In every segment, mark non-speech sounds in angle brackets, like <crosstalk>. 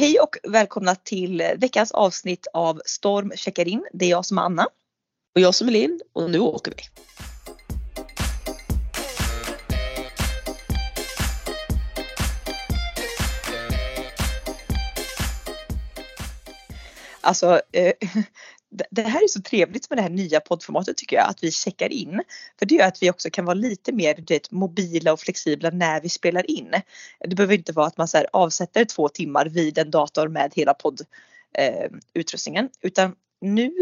Hej och välkomna till veckans avsnitt av Storm checkar in. Det är jag som är Anna. Och jag som är Linn och nu åker vi. Alltså, eh, det här är så trevligt med det här nya poddformatet tycker jag, att vi checkar in. För det gör att vi också kan vara lite mer vet, mobila och flexibla när vi spelar in. Det behöver inte vara att man så här, avsätter två timmar vid en dator med hela poddutrustningen. Eh, utan nu,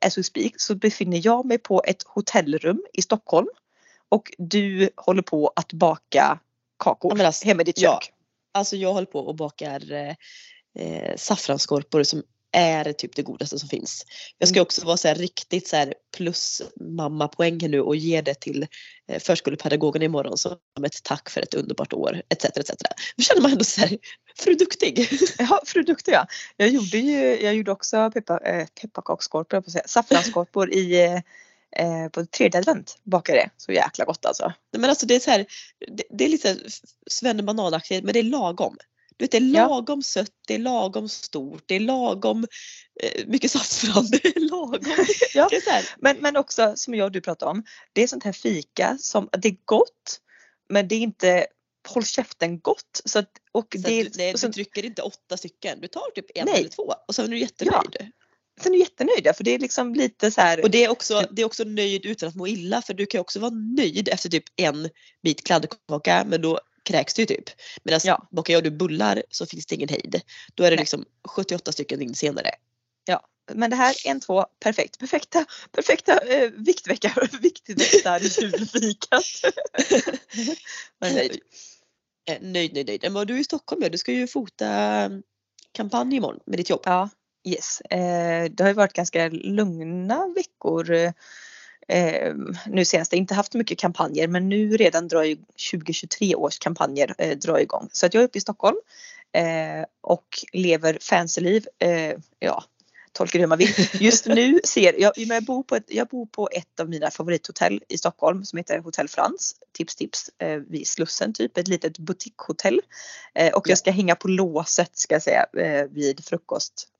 as we speak, så befinner jag mig på ett hotellrum i Stockholm. Och du håller på att baka kakor alltså, hemma i ditt kök. ja. Alltså jag håller på och bakar eh, eh, saffransskorpor som är typ det godaste som finns. Jag ska Mm. också vara så här riktigt så här plus mamma poäng här nu och ge det till eh, förskolepedagogen imorgon som ett tack för ett underbart år etc. etc. Då känner man ändå så här, <laughs> för duktig. <laughs> Ja, fru duktig ja. Jag gjorde ju, jag gjorde också peppa, eh, pepparkaksskorpor, saffransskorpor i eh, eh, på tredje advent bakade det. Så jäkla gott alltså. Men alltså det är så här, det, det är lite svennebananaktigt men det är lagom. Du vet, det är Ja. lagom sött, det är lagom stort, det är lagom eh, mycket saffran, det är lagom. Ja. Det är Men, men också som jag och du pratade om, det är sånt här fika som, det är gott men det är inte håll käften gott. Så att, och så det, du, nej, och sen, du trycker inte åtta stycken, du tar typ en Nej. eller två och sen är du jättenöjd. sen är jag jättenöjd för det är liksom lite så här. Och det är, också, det är också nöjd utan att må illa för du kan också vara nöjd efter typ en bit kladdkaka men då kräks du typ. Medan Ja. bakar jag du bullar så finns det ingen hejd. Då är det Nej. liksom 78 stycken in senare. Men det här en, två, perfekt. Perfekta, perfekta eh, viktvecka, <laughs> viktväktar julfikat. <laughs> nöjd. Eh, Nöjd, nöjd, nöjd. Men du är i Stockholm ja, du ska ju fota mm, kampanj imorgon med ditt jobb. Ja, yes. Eh, det har ju varit ganska lugna veckor. Eh, nu senast, inte haft mycket kampanjer men nu redan drar ju 2023 års kampanjer eh, drar igång. Så att jag är uppe i Stockholm eh, och lever fancyliv. Eh, ja, tolkar det hur man vill. Just nu ser jag, jag, bor på ett, jag bor på ett av mina favorithotell i Stockholm som heter Hotell Frans. Tips tips eh, vid Slussen typ, ett litet boutiquehotell. Eh, och Ja. jag ska hänga på låset ska jag säga eh, vid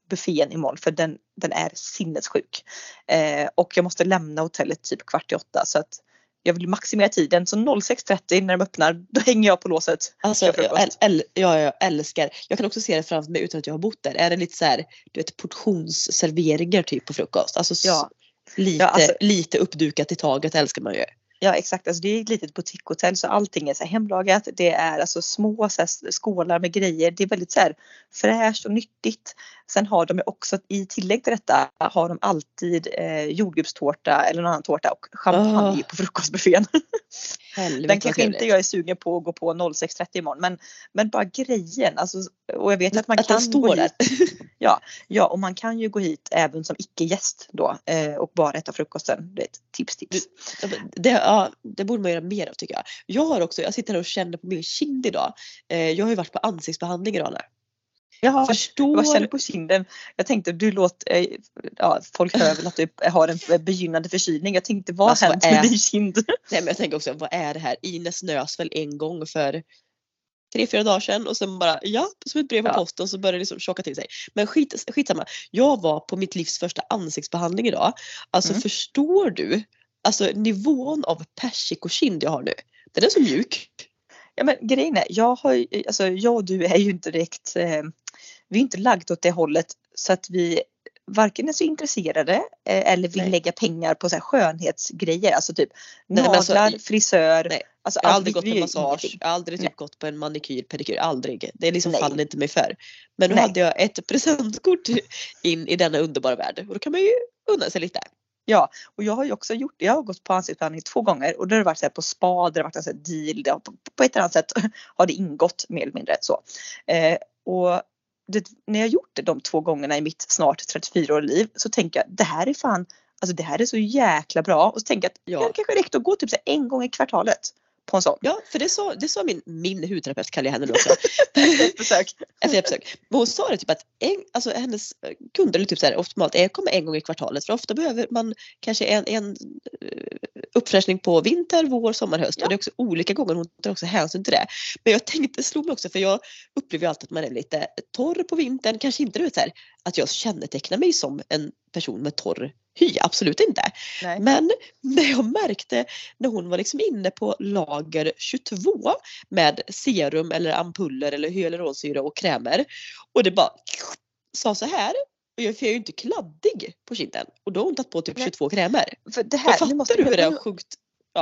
frukostbuffén imorgon för den, den är sinnessjuk. Eh, och jag måste lämna hotellet typ kvart i åtta så att jag vill maximera tiden så 06.30 när de öppnar <laughs> då hänger jag på låset. Alltså, jag, äl, äl, ja, jag älskar, jag kan också se det framför mig utan att jag har bott där. Är det lite så här, du vet portionsserveringar typ på frukost? Alltså Ja. lite, Ja, alltså- lite uppdukat i taget älskar man ju. Ja exakt, alltså det är ett litet boutiquehotell så allting är så hemlagat. Det är alltså små så skålar med grejer. Det är väldigt så fräscht och nyttigt. Sen har de också i tillägg till detta har de alltid eh, jordgubbstårta eller någon annan tårta och champagne Ah. på frukostbuffén. <laughs> Helvete Den kanske inte jag är sugen på att gå på 06.30 imorgon men, men bara grejen. Alltså, och jag vet att man Att kan gå där. hit. <laughs> Ja, ja, och man kan ju gå hit även som icke-gäst då eh, och bara äta frukosten. Det är ett tips tips. Men Det, ja, det borde man göra mer av tycker jag. Jag har också, jag sitter här och känner på min kind idag. Eh, jag har ju varit på ansiktsbehandling idag Anna. Jaha, Förstår, Vad känner på kinden? Jag tänkte du låter, eh, ja folk hör väl att du har en begynnande förkylning. Jag tänkte vad Alltså, hänt med är- din kind? nej men jag tänker också vad är det här? Ines nös väl en gång för tre, fyra dagar sedan och sen bara ja, som ett brev på Ja. posten så börjar det liksom tjocka till sig. Men skit, skitsamma. Jag var på mitt livs första ansiktsbehandling idag. Alltså Mm. förstår du? Alltså nivån av persikokind jag har nu. Den är så mjuk. Ja men grejen är, jag, har, alltså, jag och du är ju inte direkt, eh, vi är inte lagt åt det hållet så att vi varken är så intresserade eh, eller vill Nej. lägga pengar på så här skönhetsgrejer. Alltså typ Nej, alltså, naglar, i- frisör. Nej, Alltså, Jag har aldrig gått på massage, ingenting. jag har aldrig typ gått på en manikyr, pedikyr, aldrig. Det är liksom Nej. faller inte mig för. Men nu hade jag ett presentkort <laughs> in i denna underbara värld och då kan man ju unna sig lite. Ja, och jag har ju också gjort jag har gått på ansiktsbehandling två gånger och då har det varit så här på spa, det har varit en sån här deal, det har, på, på ett eller annat sätt <laughs> har det ingått mer eller mindre så. Eh, och det, när jag gjort det de två gångerna i mitt snart 34-åriga liv så tänker jag det här är fan, alltså det här är så jäkla bra och så tänker jag att Ja. det kanske räcker att gå typ så en gång i kvartalet. På en sån. Ja, för det sa, det sa min, min hudterapeut, kallar jag henne nu också. <laughs> Besök. efter ett besök. Men hon sa det typ att en, alltså hennes kunder, eller typ så här, optimalt, är kommer en gång i kvartalet för ofta behöver man kanske en, en eh, uppfräschning på vinter, vår, sommar, höst Ja. och det är också olika gånger hon tar också hänsyn till det. Men jag tänkte, slog mig också för jag upplever ju alltid att man är lite torr på vintern, kanske inte du vet så här, att jag kännetecknar mig som en person med torr hy, absolut inte. Nej. Men <laughs> när jag märkte när hon var liksom inne på lager 22 med serum eller ampuller eller hyaluronsyra och krämer och det bara <sniffs> sa så här. Och jag för jag är ju inte kladdig på kinden och då har hon tagit på typ Nej. 22 krämer. För det här, nu fattar måste, du hur det har sjukt?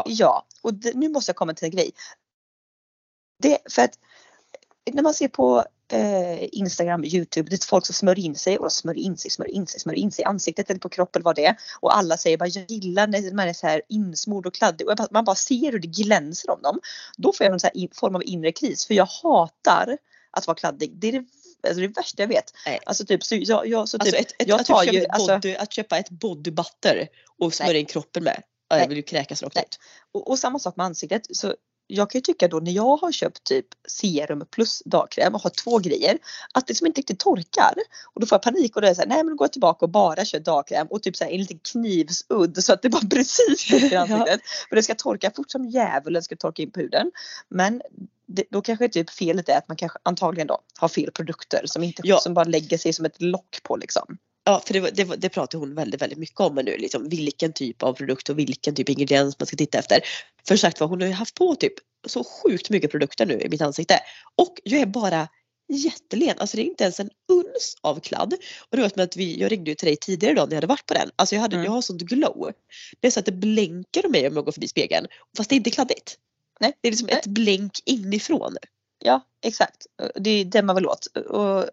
Ja, och det, nu måste jag komma till en grej. Det, för att när man ser på eh, Instagram, Youtube, det är folk som smörjer in sig och smörjer in sig, smörjer in sig, smörjer in sig i ansiktet eller på kroppen vad det är. Och alla säger bara jag gillar när man är så här insmord och kladdig och bara, man bara ser hur det glänser om dem. Då får jag en så här in- form av inre kris för jag hatar att vara kladdig. Det är det, alltså det värsta jag vet. Nej. Alltså typ, så jag, jag, så typ Alltså ett, ett, jag att, tar typ ju, ett alltså- body, att köpa ett body butter och smörja in kroppen med. Ja, jag vill ju kräkas rakt ut. Och, och samma sak med ansiktet. Så jag kan ju tycka då när jag har köpt typ serum plus dagkräm och har två grejer att det som inte riktigt torkar. Och då får jag panik och då är jag såhär, nej men då går jag tillbaka och bara kör dagkräm och typ såhär en liten knivsudd så att det bara precis <laughs> i ansiktet. För det ska torka fort som djävulen ska torka in på huden. Men det, då kanske typ felet är att man kanske antagligen då har fel produkter som inte Ja. som bara lägger sig som ett lock på liksom. Ja, för det, det, det pratar hon väldigt, väldigt mycket om nu. Liksom, vilken typ av produkt och vilken typ ingrediens man ska titta efter. För sagt var, hon har ju haft på typ så sjukt mycket produkter nu i mitt ansikte. Och jag är bara jättelen. Alltså det är inte ens en uns av kladd. Och det var som att vi, jag ringde ju till dig tidigare idag när jag hade varit på den. Alltså jag, hade, Mm. jag har sånt glow. Det är så att det blänker om mig om jag går förbi spegeln. Fast det är inte kladdigt. Nej. Det är liksom Nej. ett blänk inifrån. Ja exakt. Det är det man vill åt. Och,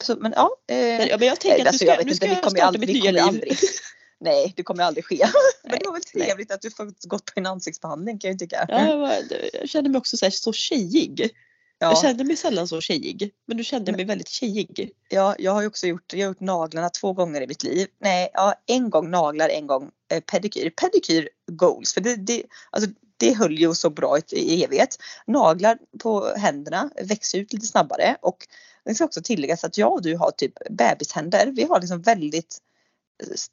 så, men ja. Eh, ja, men jag tänker att alltså, nu jag ska, vet nu inte, ska vi jag starta aldrig, mitt nya liv. aldrig. <laughs> Nej, det kommer aldrig ske. <laughs> Men Nej, det var väl nej. trevligt att du faktiskt gått på en ansiktsbehandling kan jag tycka. Ja, jag, var, jag kände mig också så, här, så tjejig. Jag Ja, kände mig sällan så tjejig. Men nu kände jag mig väldigt tjejig. ja, jag har ju också gjort, jag har gjort naglarna två gånger i mitt liv. Nej, ja, en gång naglar, en gång eh, pedikyr. Pedikyr goals, för det, det, alltså, det höll ju så bra i, i evighet. Naglar på händerna växer ut lite snabbare och det ska också tilläggas att jag och du har typ bebishänder. Vi har liksom väldigt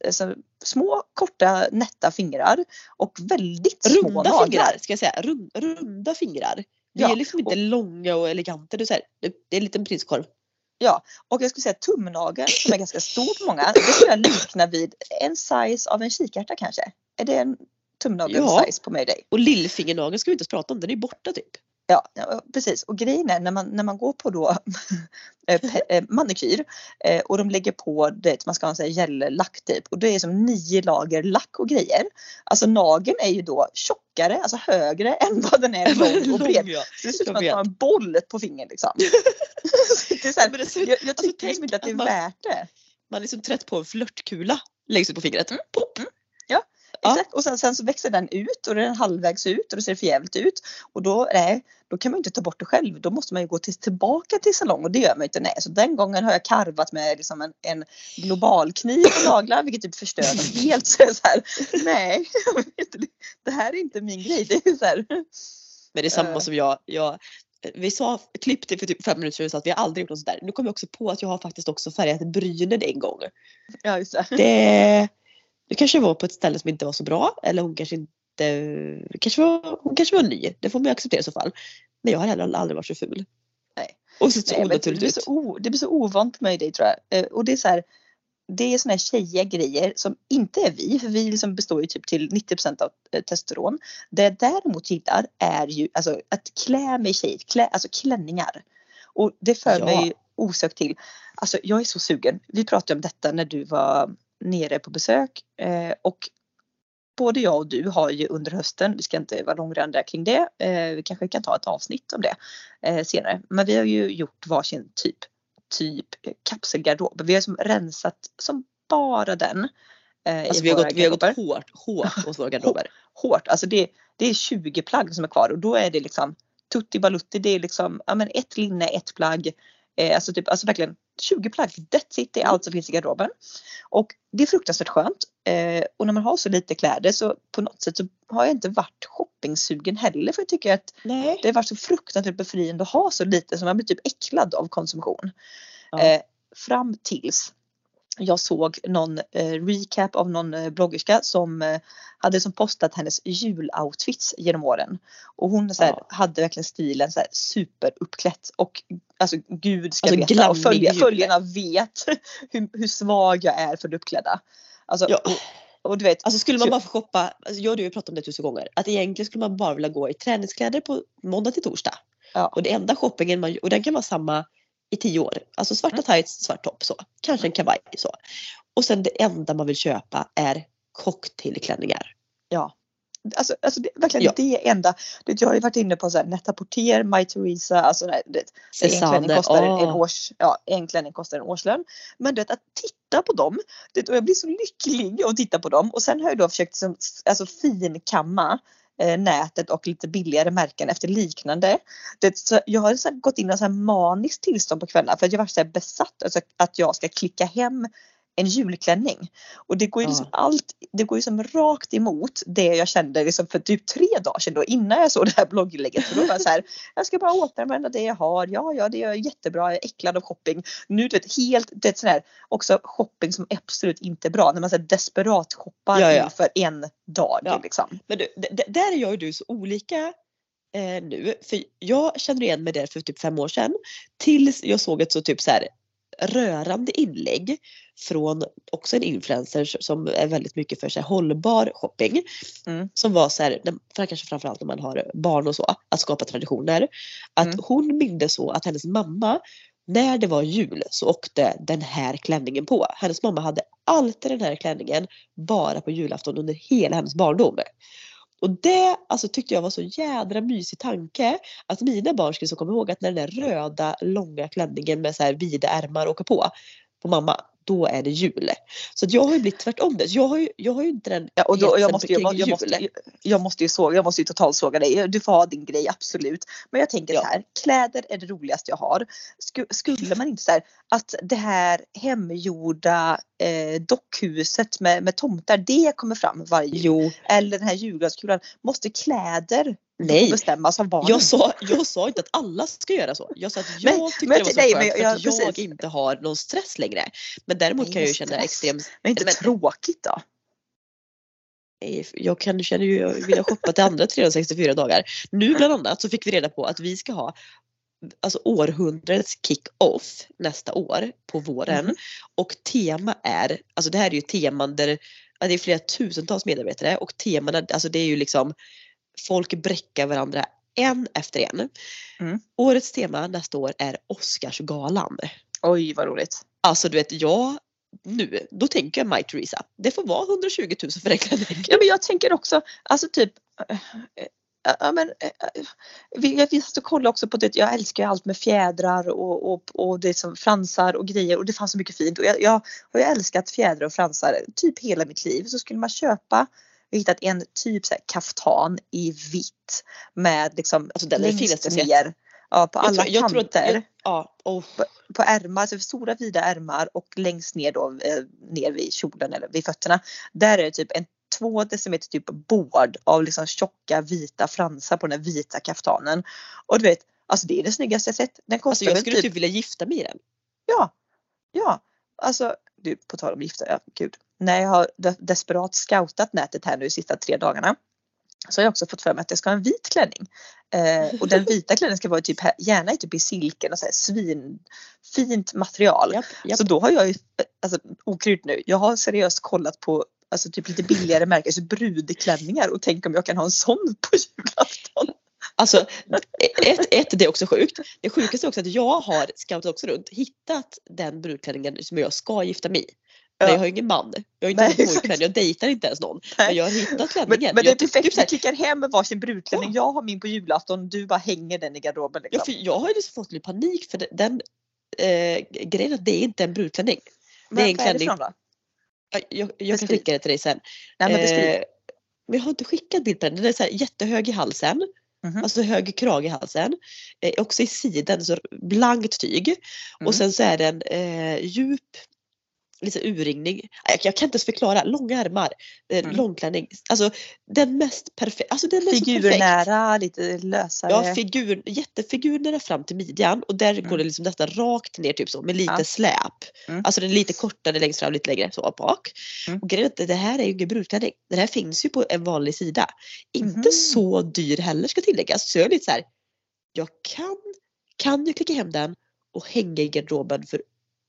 alltså, små, korta, nätta fingrar och väldigt små Runda naglar. fingrar ska jag säga. Rund, runda fingrar. Vi Ja, är liksom inte långa och eleganta. Det är, det, det är en liten prinskorv. Och jag skulle säga tumnageln som är ganska stor på många. Det skulle jag likna vid en size av en kikärta kanske. Är det en tumnagel Ja. size på mig och dig? Och lillfingernageln ska vi inte prata om. Den är borta typ. Ja, precis. Och grejen är när man, när man går på då <laughs> eh, eh, manikyr eh, och de lägger på det man ska ha en sån här gellack typ och det är som nio lager lack och grejer. Alltså nageln är ju då tjockare, alltså högre <laughs> än vad den är lång och bred. Så det ser ut som att man har en boll på fingret liksom. <laughs> Det är så här, jag, jag alltså, tycker tänk liksom inte att det är man- värt det. Man är liksom trött på en flörtkula längst ut på fingret. Mm. Pop. Exakt. Och sen, sen så växer den ut och den är halvvägs ut och det ser för jävligt ut. Och då, nej, då kan man ju inte ta bort det själv. Då måste man ju gå till, tillbaka till salong och det gör man ju inte. Nej. Så den gången har jag karvat med liksom en, en globalkniv på naglar vilket typ förstör dem helt. Så så här, nej, det här är inte min grej. Det är så här, Men det är samma Eh. som jag. jag vi sa, klippte för typ fem minuter sedan att vi har aldrig gjort något sånt där. Nu kommer jag också på att jag har faktiskt också färgat brynen en gång. ja, just det. Det, det kanske var på ett ställe som inte var så bra eller hon kanske inte kanske var, hon kanske var ny. Det får man ju acceptera i så fall. Men jag har heller aldrig varit så ful. Nej. Och sett så Nej, det, onaturligt blir ut. så o, det blir så ovant mig det tror jag. Eh, Och det är så här, det är såna här tjejiga grejer som inte är vi, för vi liksom består ju typ till 90% av eh, testosteron. Det jag däremot gillar är ju alltså att klä mig tjej, klä, alltså klänningar. Och det för Ja. mig osökt till, alltså jag är så sugen. Vi pratade om detta när du var nere på besök eh, och både jag och du har ju under hösten, vi ska inte vara långrandiga kring det, eh, vi kanske kan ta ett avsnitt om det eh, senare. Men vi har ju gjort varsin typ, typ kapselgarderob. Vi har som rensat som bara den. Alltså vi har, gått, vi har gått hårt, hårt åt våra garderober. <laughs> Hårt, alltså det, det är 20 plagg som är kvar och då är det liksom tutti balutti, det är liksom ja, men ett linne, ett plagg. Eh, alltså, typ, alltså verkligen 20 plagg, that's it, det är allt som finns i garderoben. Och det är fruktansvärt skönt Eh, och när man har så lite kläder så på något sätt så har jag inte varit shoppingsugen heller för jag tycker att Nej. det har varit så fruktansvärt befriande att ha så lite så man blir typ äcklad av konsumtion. Ja. Eh, fram tills jag såg någon eh, recap av någon eh, bloggerska som eh, hade som postat hennes juloutfits genom åren. Och hon så här, Ja. hade verkligen stilen så här, superuppklätt och alltså gud ska Alltså, veta och följa, följarna vet <laughs> hur, hur svag jag är för det uppklädda. Alltså, Ja. och, och du vet, Alltså skulle man bara få shoppa, alltså jag och du har pratat om det tusen gånger, att egentligen skulle man bara vilja gå i träningskläder på måndag till torsdag. Ja. Och det enda shoppingen man och den kan vara samma i tio år. Alltså svarta Mm. tights, svart topp så. Kanske en kavaj så. Och sen det enda man vill köpa är cocktailklänningar. Alltså, alltså det, verkligen Ja. det enda. Det, jag har ju varit inne på så här, Netta Porter, My Theresa, alltså nej, det, en kostar en, en års, ja, en klänning kostar en årslön. Men du vet att titta på dem, det, och jag blir så lycklig att titta på dem och sen har jag då försökt liksom, alltså finkamma eh, nätet och lite billigare märken efter liknande. Det, så jag har så gått in i här maniskt tillstånd på kvällarna för att jag var så besatt alltså, att jag ska klicka hem en julklänning. Och det går ju liksom Ja. allt, det går ju som rakt emot det jag kände liksom för typ tre dagar sedan då innan jag såg det här blogginlägget. För då var jag så här, <laughs> jag ska bara återanvända det jag har. Ja, ja, det är jättebra. Jag är äcklad av shopping. Nu du vet helt, det är sån här också shopping som absolut inte är bra. När man så desperat shoppar Ja, ja. inför en dag Ja. liksom. Men du, där är jag och du så olika eh, nu. För jag känner igen mig där för typ fem år sedan. Tills jag såg ett så typ så här rörande inlägg från också en influencer som är väldigt mycket för så här, hållbar shopping. Mm. Som var så här, för kanske framförallt när man har barn och så, att skapa traditioner. Att Mm. hon minns så att hennes mamma när det var jul så åkte den här klänningen på. Hennes mamma hade alltid den här klänningen bara på julafton under hela hennes barndom. Och det alltså, tyckte jag var så jädra mysig tanke att mina barn skulle så komma ihåg att när den där röda långa klänningen med så här vida ärmar åker på på mamma, då är det jul. Så jag har ju blivit tvärtom det. Jag har ju, jag har ju inte den Ja, och då, jag, måste, jag, måste, jag, måste, jag måste ju såga, jag måste ju totalsåga dig. Du får ha din grej absolut. Men jag tänker Ja. så här, kläder är det roligaste jag har. Sku, skulle man inte så här, att det här hemgjorda eh, dockhuset med, med tomtar, det kommer fram varje jul. Jo, Eller den här julgranskulan. Måste kläder nej. bestämmas av barnen? Jag sa, jag sa inte att alla ska göra så. Jag sa att jag Men- tyckte men det var så nej, skönt men för jag- att jag precis. inte har någon stress längre. Men däremot Nej, kan jag ju känna stress. extrem Men inte Men- tråkigt då? Nej, Jag kan känner ju, jag vill shoppa till andra 364 dagar. Nu bland <laughs> annat så fick vi reda på att vi ska ha alltså århundradets kick-off nästa år på våren. Mhm. Och tema är, alltså det här är ju teman där det är flera tusentals medarbetare och temana, alltså det är ju liksom folk bräckar varandra en efter en. Mm. Årets tema nästa år är Oscarsgalan. Oj vad roligt. Alltså du vet, jag nu, då tänker jag My Theresa. Det får vara 120 000 för den klänningen. <laughs> Ja men jag tänker också, alltså typ äh, äh, Ja, men, vi- jag måste kolla också på det. Jag älskar ju allt med fjädrar och, och, och det som fransar och grejer och det fanns så mycket fint. Och jag, jag har ju älskat fjädrar och fransar typ hela mitt liv. Så skulle man köpa, vi har hittat en typ så här kaftan i vitt med liksom Alltså, den längst jag ner. Ja, på Jag alla tror- jag kanter. jag- Ja, och på ärmar, så stora vida ärmar och längst ner då eh, ner vid kjolen eller vid fötterna. Där är det typ en två decimeter typ bård av liksom tjocka vita fransar på den vita kaftanen. Och du vet, alltså det är det snyggaste jag sett. Den alltså, kostar jag väl skulle typ, typ vilja gifta mig i den. ja, ja, alltså du på tal om gifta, ja gud. När jag har de- desperat scoutat nätet här nu de sista tre dagarna så har jag också fått för mig att jag ska ha en vit klänning. Eh, och den vita <laughs> klänningen ska vara typ, gärna i typ i silken och så här svin, fint material. Japp, japp. Så då har jag ju, alltså okryd nu, jag har seriöst kollat på alltså typ lite billigare märken, så brudklänningar och tänk om jag kan ha en sån på julafton. Alltså, ett, ett, det är också sjukt. Det sjukaste är också att jag har scoutat också runt, hittat den brudklänningen som jag ska gifta mig i. Men Ja. jag har ingen man. Jag har inte Nej, pojkvän, jag dejtar inte ens någon. Nej. Men jag har hittat Men, klänningen. men det är jag, typ- perfekt, typ klickar hem med varsin brudklänning. Ja. Jag har min på julafton, du bara hänger den i garderoben. ja, Liksom. för jag har ju liksom fått lite panik för den, eh, grejen är att det är inte en brudklänning. det är en vad är det klänning. Jag, jag, jag kan skicka det till dig sen. Nej men. Eh, men jag har inte skickat bild på den. Den är så här jättehög i halsen. Mhm. Alltså hög krage i halsen. Eh, också i sidan, så blankt tyg. Mm. Och sen så är den eh, djup lite urringning. Jag, jag kan inte ens förklara. Långa ärmar, eh, Mm. långklänning. Alltså den mest perfekta. Alltså den. Figurnära, lite lösare. Ja, figur, jättefigurnära fram till midjan och där går Mm. det liksom nästan rakt ner typ så med lite Ja. släp. Mm. Alltså den är lite kortare längst fram, lite längre så bak. Mm. Och grejen är att det här är ju ingen brudklänning. Den här finns ju på en vanlig sida. Inte Mhm. så dyr heller ska tilläggas. Så jag är lite så här. Jag kan, kan ju klicka hem den och hänga i garderoben för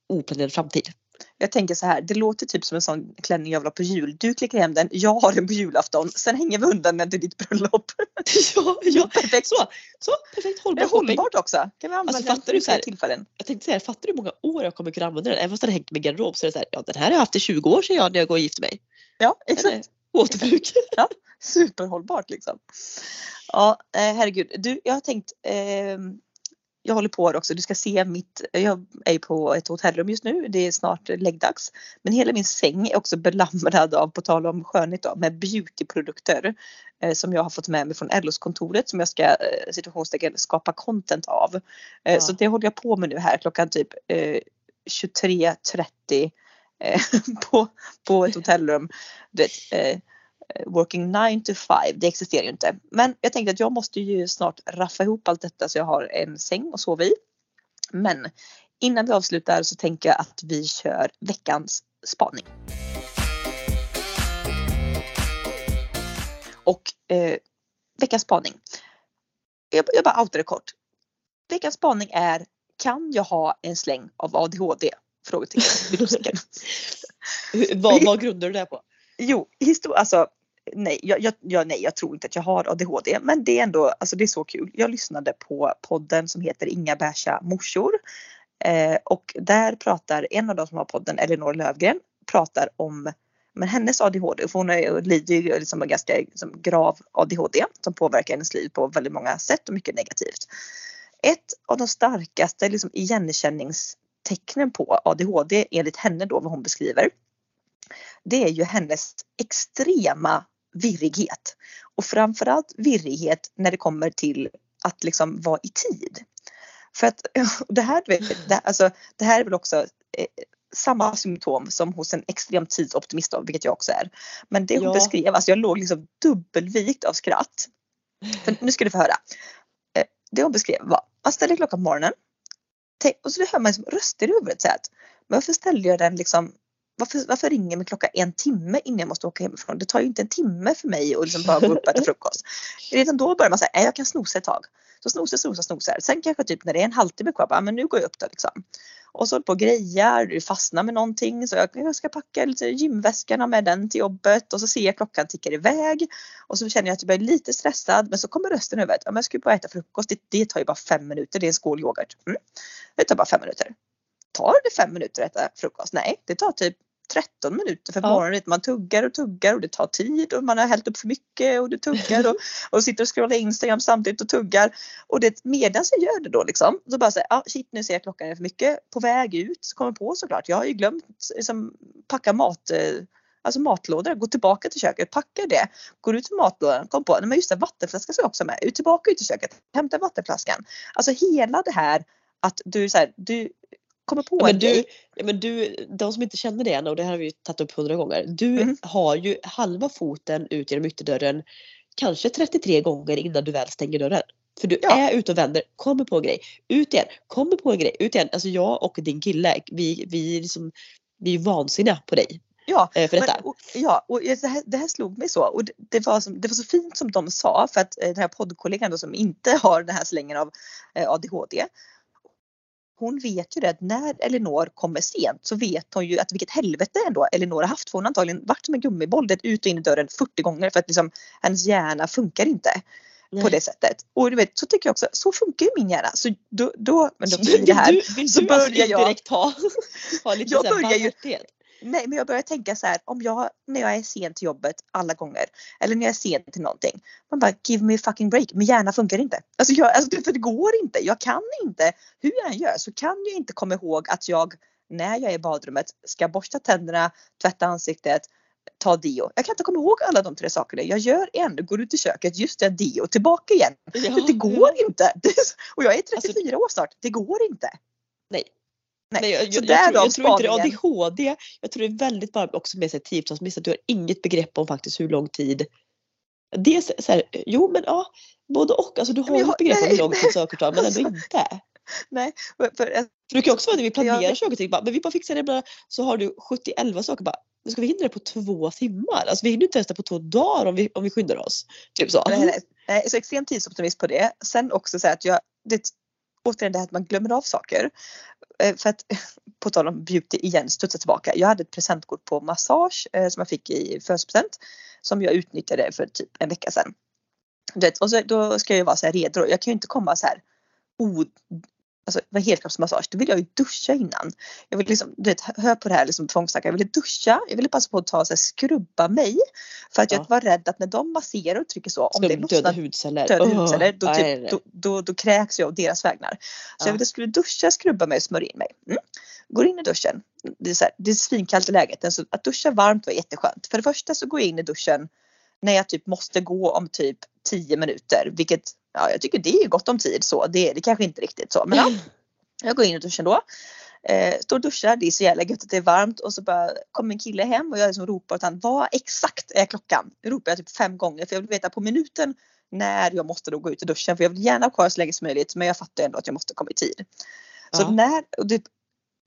oplanerad framtid. Jag tänker så här, det låter typ som en sån klänning jag vill ha på jul. Du klickar hem den, jag har den på julafton. Sen hänger vi undan den till ditt bröllop. <laughs> ja, ja, <laughs> Perfekt. så, så perfekt Det hållbar är shopping. hållbart också. Kan vi använda Alltså, den fattar för du så här- tillfällen? Jag tänkte säga, fattar du hur många år jag kommer kunna använda den? Även fast den hängt i min garderob så är det så här, ja den här har jag haft i 20 år sedan jag när jag går och gifte mig. Ja, exakt. återbruk. <laughs> Superhållbart liksom. Ja, eh, herregud. Du, jag har tänkt ehm, jag håller på också. Du ska se mitt, jag är på ett hotellrum just nu. Det är snart läggdags. Men hela min säng är också belamrad av, på tal om skönhet då, med beautyprodukter. Eh, som jag har fått med mig från LOs-kontoret som jag ska eh, situationstecken skapa content av. Eh, Ja. Så det håller jag på med nu här klockan typ eh, 23.30 eh, <laughs> på, på ett hotellrum. Eh, working 9 to 5, det existerar ju inte. Men jag tänkte att jag måste ju snart raffa ihop allt detta så jag har en säng att sova i. Men innan vi avslutar så tänker jag att vi kör veckans spaning. Och eh, veckans spaning. Jag, jag bara outar det kort. Veckans spaning är kan jag ha en släng av ADHD? Frågetecken. <laughs> Vad, vad grundar du det på? Jo, histor- alltså nej jag, jag, jag, nej, jag tror inte att jag har ADHD, men det är ändå, alltså det är så kul. Jag lyssnade på podden som heter Inga bärsa morsor eh, och där pratar en av de som har podden, Elinor Lövgren, pratar om men hennes ADHD, för hon är, lider ju liksom av ganska liksom, grav ADHD som påverkar hennes liv på väldigt många sätt och mycket negativt. Ett av de starkaste liksom, igenkänningstecknen på ADHD enligt henne då vad hon beskriver det är ju hennes extrema virrighet. Och framförallt virrighet när det kommer till att liksom vara i tid. För att <laughs> det här, det, alltså, det här är väl också eh, samma symptom som hos en extremt tidsoptimist då, vilket jag också är. Men det hon Ja. beskrev, alltså jag låg liksom dubbelvikt av skratt. För nu ska du få höra. Eh, Det hon beskrev var, man ställer klockan på morgonen. Och så hör man liksom röster i huvudet så här men varför ställde jag den liksom varför, varför ringer min klocka en timme innan jag måste åka hemifrån? Det tar ju inte en timme för mig att liksom bara gå upp och äta frukost. <laughs> Redan då börjar man säga, jag kan snosa ett tag. Så snosar, snosar, snosar. Sen kanske typ när det är en halvtimme kvar, bara, men nu går jag upp då liksom. Och så håller på och grejar, du fastnar med någonting så jag, jag ska packa lite gymväskan med den till jobbet och så ser jag klockan tickar iväg. Och så känner jag att jag blir lite stressad men så kommer rösten över att ja, men jag ska ju bara äta frukost, det, det tar ju bara fem minuter, det är en skål yoghurt. Mm. Det tar bara fem minuter. Tar det fem minuter att äta frukost? Nej, det tar typ 13 minuter för Ja. morgonen. Man tuggar och tuggar och det tar tid och man har hällt upp för mycket och du tuggar och, <laughs> och sitter och scrollar Instagram samtidigt och tuggar. Och det medan jag gör det då liksom så bara säger ah, shit nu ser jag klockan är för mycket. På väg ut så kommer jag på såklart. Jag har ju glömt liksom, packa mat eh, Alltså matlådor, gå tillbaka till köket, packa det, går ut till matlådan, kom på, nej men just det, vattenflaskan ska jag också med, ut tillbaka ut till köket, hämta vattenflaskan. Alltså hela det här att du så här, du kommer på men, du, men du, de som inte känner det än och det här har vi ju tagit upp hundra gånger. Du Mm. har ju halva foten ut genom ytterdörren kanske 33 gånger innan du väl stänger dörren. För du Ja. är ute och vänder, kommer på en grej, ut igen, kommer på en grej, ut igen. Alltså jag och din kille, vi, vi, liksom, vi är vansinniga på dig Ja, eh, för detta. Men, och, ja, och det här, det här slog mig så och det, det, var som, det var så fint som de sa för att eh, den här poddkollegan då, som inte har den här slängen av eh, ADHD. Hon vet ju det att när Elinor kommer sent så vet hon ju att vilket helvete ändå Elinor har haft. För hon har antagligen varit som en gummiboll, det ut och in i dörren 40 gånger för att liksom, hennes hjärna funkar inte på Nej. det sättet. Och du vet, så tycker jag också, så funkar ju min hjärna. Så då, då men då <laughs> blir det här. Vill du, vill så du alltså börjar jag- indirekt ha, ha lite Jag så börjar ju-? Nej men jag börjar tänka så här om jag när jag är sen till jobbet alla gånger eller när jag är sen till någonting. Man bara give me a fucking break. Min hjärna funkar inte. Alltså, jag, alltså för det går inte. Jag kan inte. Hur jag än gör så kan jag inte komma ihåg att jag när jag är i badrummet ska borsta tänderna, tvätta ansiktet, ta deo. Jag kan inte komma ihåg alla de tre sakerna. Jag gör en, går ut i köket, just det, deo, tillbaka igen. Ja, det går ja. inte. <laughs> Och jag är 34 Alltså- år snart. Det går inte. Nej. Nej. Nej jag, jag, jag, jag, tror, jag tror inte det är ADHD. Jag tror det är väldigt bara också med sig tidsomsmiss att du har inget begrepp om faktiskt hur lång tid. Det är så här, jo men ja, både och. Alltså du har ju ett begrepp om hur lång tid saker tar men ändå <laughs> inte. Nej. För, för, för det kan också vara när vi planerar ja, saker och ting, men vi bara fixar det bara, så har du 71 saker bara, nu ska vi hinna det på två timmar? Alltså vi hinner inte ens det på två dagar om vi, om vi skyndar oss. Typ så. Nej, nej. Så extrem tidsoptimist på det. Sen också så att jag, det, återigen det här att man glömmer av saker. Eh, för att <laughs> på tal om beauty igen, studsa tillbaka. Jag hade ett presentkort på massage eh, som jag fick i födelsedagspresent som jag utnyttjade för typ en vecka sedan. och så, då ska jag ju vara så här redo. Jag kan ju inte komma så här alltså, var helkroppsmassage, då vill jag ju duscha innan. Jag vill liksom, du vet, hör på det här liksom tvångstankar. Jag ville duscha, jag ville passa på att ta så här, skrubba mig. För att ja. jag var rädd att när de masserar och trycker så, om det lossnar döda hudceller, döda oh, hudceller då, typ, då, då, då, kräks jag av deras vägnar. Så ja. jag ville skulle duscha, skrubba mig och smörja in mig. Mm. Går in i duschen, det är, så här, det är svinkallt i läget. Så att duscha varmt var jätteskönt. För det första så går jag in i duschen när jag typ måste gå om typ 10 minuter, vilket ja, jag tycker det är gott om tid så. Det är det kanske inte riktigt så. Men ja, <laughs> jag går in i duschen då. Eh, står och duschar, det är så jävla gött att det är varmt och så bara kommer en kille hem och jag liksom ropar åt honom, vad exakt är klockan? Det ropar jag typ fem gånger för jag vill veta på minuten när jag måste då gå ut i duschen för jag vill gärna ha kvar så länge som möjligt men jag fattar ändå att jag måste komma i tid. Så ja. när, och det,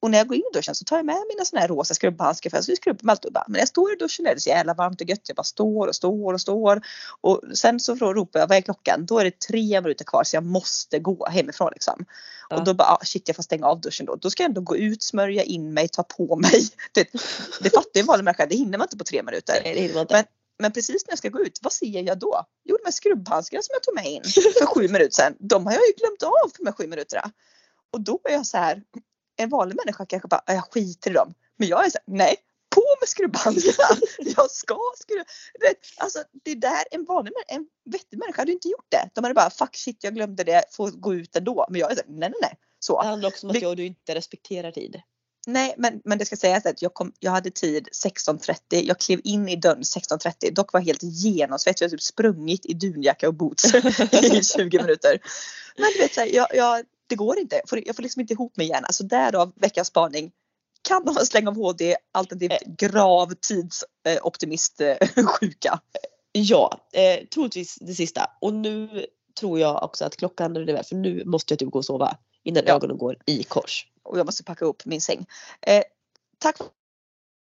och när jag går in i duschen så tar jag med mina såna här rosa skrubbhandskar för jag ska skrubba mig alltid. Men när jag står i duschen är det så jävla varmt och gött. Jag bara står och står och står. Och sen så ropar jag, vad är klockan? Då är det tre minuter kvar så jag måste gå hemifrån liksom. Ja. Och då bara, ah, shit jag får stänga av duschen då. Då ska jag ändå gå ut, smörja in mig, ta på mig. <laughs> Det, det fattar ju en vanlig människa, det hinner man inte på tre minuter. Nej, det hinner Men, men precis när jag ska gå ut, vad ser jag då? Jo de här skrubbhandskarna som jag tog med in för sju minuter sedan. De har jag ju glömt av för de här sju minuterna. Och då är jag så här, en vanlig människa kanske bara, jag skiter i dem. Men jag är så här, nej, på med skrubbhandskarna. <laughs> Jag ska skruva. Alltså det där en vanlig en vettig människa hade inte gjort det. De hade bara fuck shit jag glömde det, får gå ut ändå. Men jag är så här, nej nej nej. Så. Det handlar också om att jag och du inte respekterar tid. Nej men, men det ska sägas att jag, kom, jag hade tid 16.30. Jag klev in i dörren 16.30. Dock var helt genomsvettig. Jag hade typ sprungit i dunjacka och boots <laughs> i 20 minuter. Men du vet så här, jag, jag det går inte. Jag får liksom inte ihop mig igen. Alltså därav veckans spaning. Kan man slänga av HD alternativt eh. grav tidsoptimist eh, <laughs> sjuka? Ja, eh, troligtvis det sista. Och nu tror jag också att klockan är det för nu måste jag typ gå och sova innan ja. ögonen går i kors. Och jag måste packa upp min säng. Eh, tack för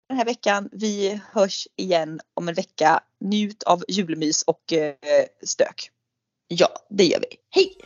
den här veckan. Vi hörs igen om en vecka. Njut av julmys och eh, stök. Ja, det gör vi. Hej!